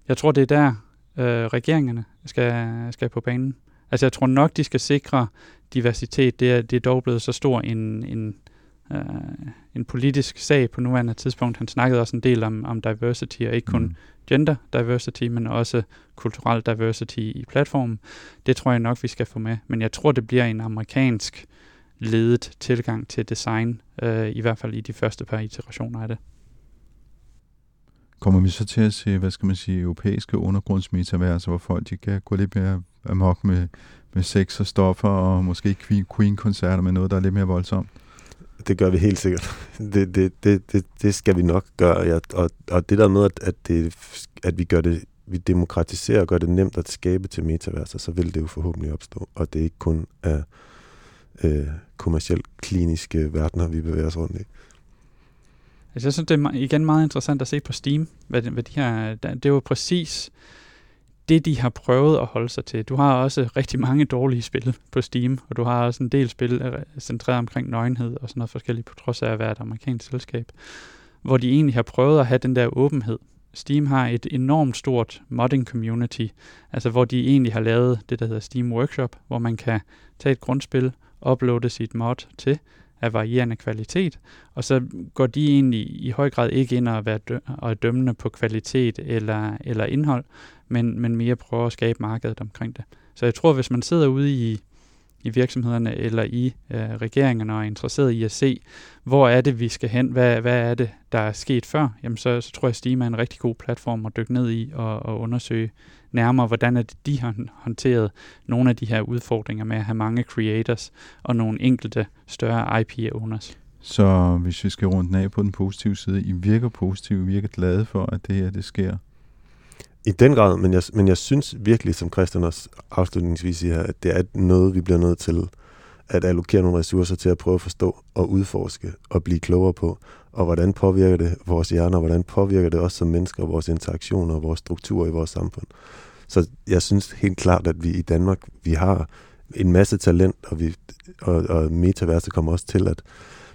jeg tror, det er der, øh, regeringerne skal, skal på banen. Altså jeg tror nok, de skal sikre diversitet. Det er, det er dog blevet så stor en, en, øh, en politisk sag på nuværende tidspunkt. Han snakkede også en del om, om diversity, og ikke kun mm. gender diversity, men også kulturel diversity i platformen. Det tror jeg nok, vi skal få med. Men jeg tror, det bliver en amerikansk ledet tilgang til design, øh, i hvert fald i de første par iterationer af det. Kommer vi så til at se, hvad skal man sige, europæiske undergrundsmetaverser, hvor folk de kan gå lidt mere amok med, med sex og stoffer, og måske Queen-koncerter med noget, der er lidt mere voldsomt? Det gør vi helt sikkert. Det, det, det, det, det skal vi nok gøre. Ja, og, og det der med, at, at, det, at vi gør det vi demokratiserer og gør det nemt at skabe til metaverser, så vil det jo forhåbentlig opstå. Og det er ikke kun af øh, kommersielt kliniske verdener, vi bevæger os rundt i. Altså, jeg synes, det er igen meget interessant at se på Steam, hvad, hvad de her, det er jo præcis det, de har prøvet at holde sig til. Du har også rigtig mange dårlige spil på Steam, og du har også en del spil centreret omkring nøgenhed og sådan noget forskelligt, på trods af at være et amerikansk selskab, hvor de egentlig har prøvet at have den der åbenhed. Steam har et enormt stort modding community, altså hvor de egentlig har lavet det, der hedder Steam Workshop, hvor man kan tage et grundspil, uploade sit mod til, af varierende kvalitet, og så går de egentlig i høj grad ikke ind og, være dø- og dømmende på kvalitet eller, eller indhold, men, men mere prøver at skabe markedet omkring det. Så jeg tror, hvis man sidder ude i, i virksomhederne eller i øh, regeringerne og er interesseret i at se, hvor er det, vi skal hen, hvad, hvad er det, der er sket før, jamen så, så tror jeg, Steam er en rigtig god platform at dykke ned i og, og undersøge nærmere, hvordan er det, de har håndteret nogle af de her udfordringer med at have mange creators og nogle enkelte større IP-owners. Så hvis vi skal rundt af på den positive side, I virker positive, I virker glade for, at det her det sker? I den grad, men jeg, men jeg synes virkelig, som Christian også afslutningsvis siger, at det er noget, vi bliver nødt til at allokere nogle ressourcer til at prøve at forstå og udforske og blive klogere på. og hvordan påvirker det vores hjerner, og hvordan påvirker det os som mennesker, vores interaktioner og vores strukturer i vores samfund. Så jeg synes helt klart, at vi i Danmark, vi har en masse talent, og, vi, og, og metaverset kommer også til at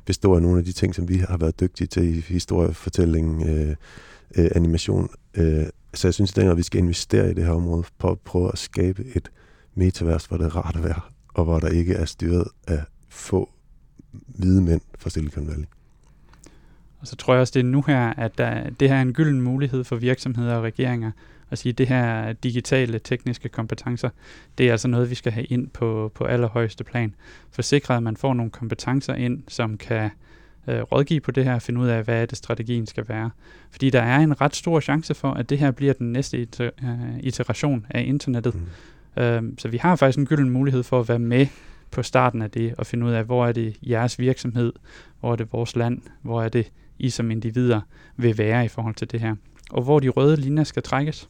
bestå af nogle af de ting, som vi har været dygtige til i historiefortælling, øh, øh, animation. Øh, så jeg synes, at vi skal investere i det her område, på at prøve at skabe et metavers, hvor det er rart at være, og hvor der ikke er styret af få hvide mænd fra Silicon Valley. Og så tror jeg også, det er nu her, at der, det her er en gylden mulighed for virksomheder og regeringer at sige, at det her digitale tekniske kompetencer, det er altså noget, vi skal have ind på, på allerhøjeste plan. For sikre, at man får nogle kompetencer ind, som kan øh, rådgive på det her, finde ud af, hvad er det strategien skal være. Fordi der er en ret stor chance for, at det her bliver den næste iter, øh, iteration af internettet. Mm. Øhm, så vi har faktisk en gylden mulighed for at være med på starten af det, og finde ud af, hvor er det jeres virksomhed, hvor er det vores land, hvor er det I som individer vil være i forhold til det her, og hvor de røde linjer skal trækkes.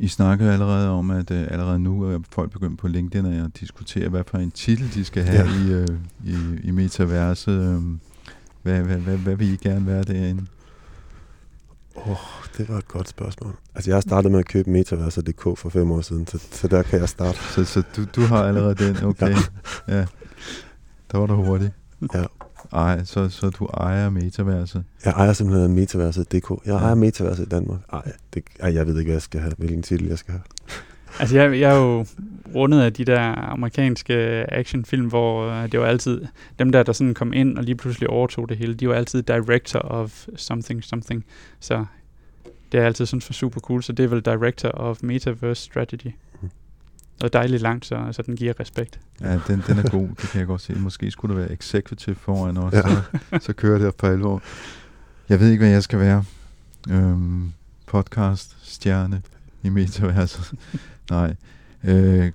I snakker allerede om, at uh, allerede nu er folk begyndt på LinkedIn at diskutere, hvad for en titel de skal have ja. i, uh, i, i metaverset. Um, hvad, hvad, hvad, hvad vil I gerne være derinde? Åh, oh, det var et godt spørgsmål. Altså, jeg har startet med at købe metaverset.dk for fem år siden, så, så der kan jeg starte. Så, så du, du har allerede den, okay. ja. ja. Der var du hurtigt. Ja. Ej, så, så du ejer metaverset? Jeg ejer simpelthen metaverset.dk. Jeg ejer metaverset i Danmark. Ej, det, ej, jeg ved ikke, hvad jeg skal have, hvilken titel jeg skal have. Altså, jeg, jeg er jo rundet af de der amerikanske actionfilm, hvor øh, det var altid, dem der, der sådan kom ind og lige pludselig overtog det hele, de var altid director of something, something. Så det er altid sådan for super cool, så det er vel director of metaverse strategy. Og dejligt langt, så, så den giver respekt. Ja, den, den er god, det kan jeg godt se. Måske skulle der være executive foran også, ja. så, så kører det på alvor. Jeg ved ikke, hvad jeg skal være. Øhm, podcast, stjerne i metaverset. Nej. Øh,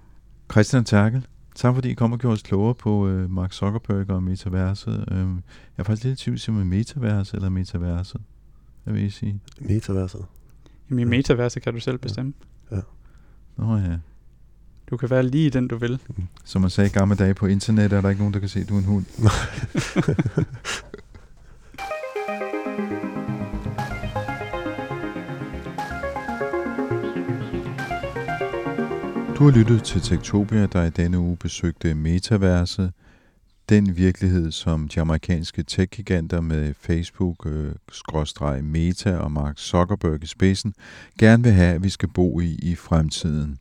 Christian Terkel, tak fordi I kom og gjorde os klogere på øh, Mark Zuckerberg og metaverset. Øh, jeg er faktisk lidt i tvivl, om metaverset eller metaverset. Hvad vil I sige? Metaverset. Jamen i metaverset kan du selv bestemme. Ja. ja. Nå ja. Du kan være lige den, du vil. Som man sagde i gamle dage på internet, er der ikke nogen, der kan se, at du er en hund. Du har lyttet til Tektopia, der i denne uge besøgte Metaverset, den virkelighed, som de amerikanske tech-giganter med Facebook, øh, Meta og Mark Zuckerberg i spidsen gerne vil have, at vi skal bo i i fremtiden.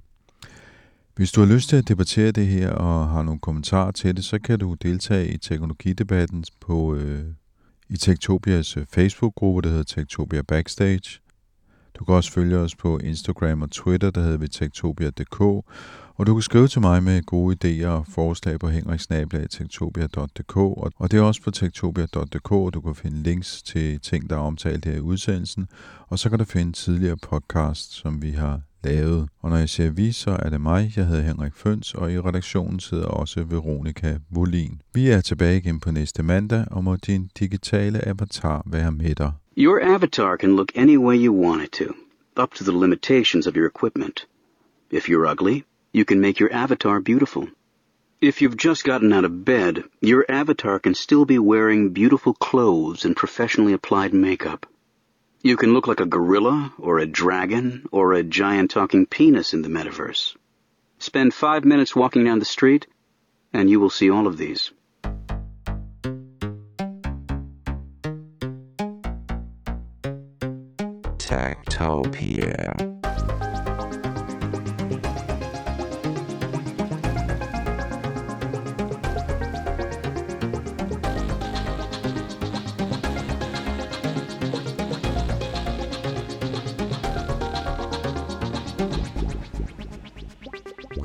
Hvis du har lyst til at debattere det her og har nogle kommentarer til det, så kan du deltage i teknologidebatten på øh, i Tektopias øh, Facebook-gruppe, der hedder Tektopia Backstage. Du kan også følge os på Instagram og Twitter, der hedder vi tektopia.dk, og du kan skrive til mig med gode idéer og forslag på henriksnablag.tektopia.dk, og det er også på tektopia.dk, du kan finde links til ting, der er omtalt her i udsendelsen, og så kan du finde tidligere podcasts, som vi har lavet. Og når jeg siger vi, så er det mig. Jeg hedder Henrik Føns, og i redaktionen sidder også Veronika Volin. Vi er tilbage igen på næste mandag, og må din digitale avatar være med dig. Your avatar can look any way you want it to, up to the limitations of your equipment. If you're ugly, you can make your avatar beautiful. If you've just gotten out of bed, your avatar can still be wearing beautiful clothes and professionally applied makeup. You can look like a gorilla, or a dragon, or a giant talking penis in the metaverse. Spend five minutes walking down the street, and you will see all of these.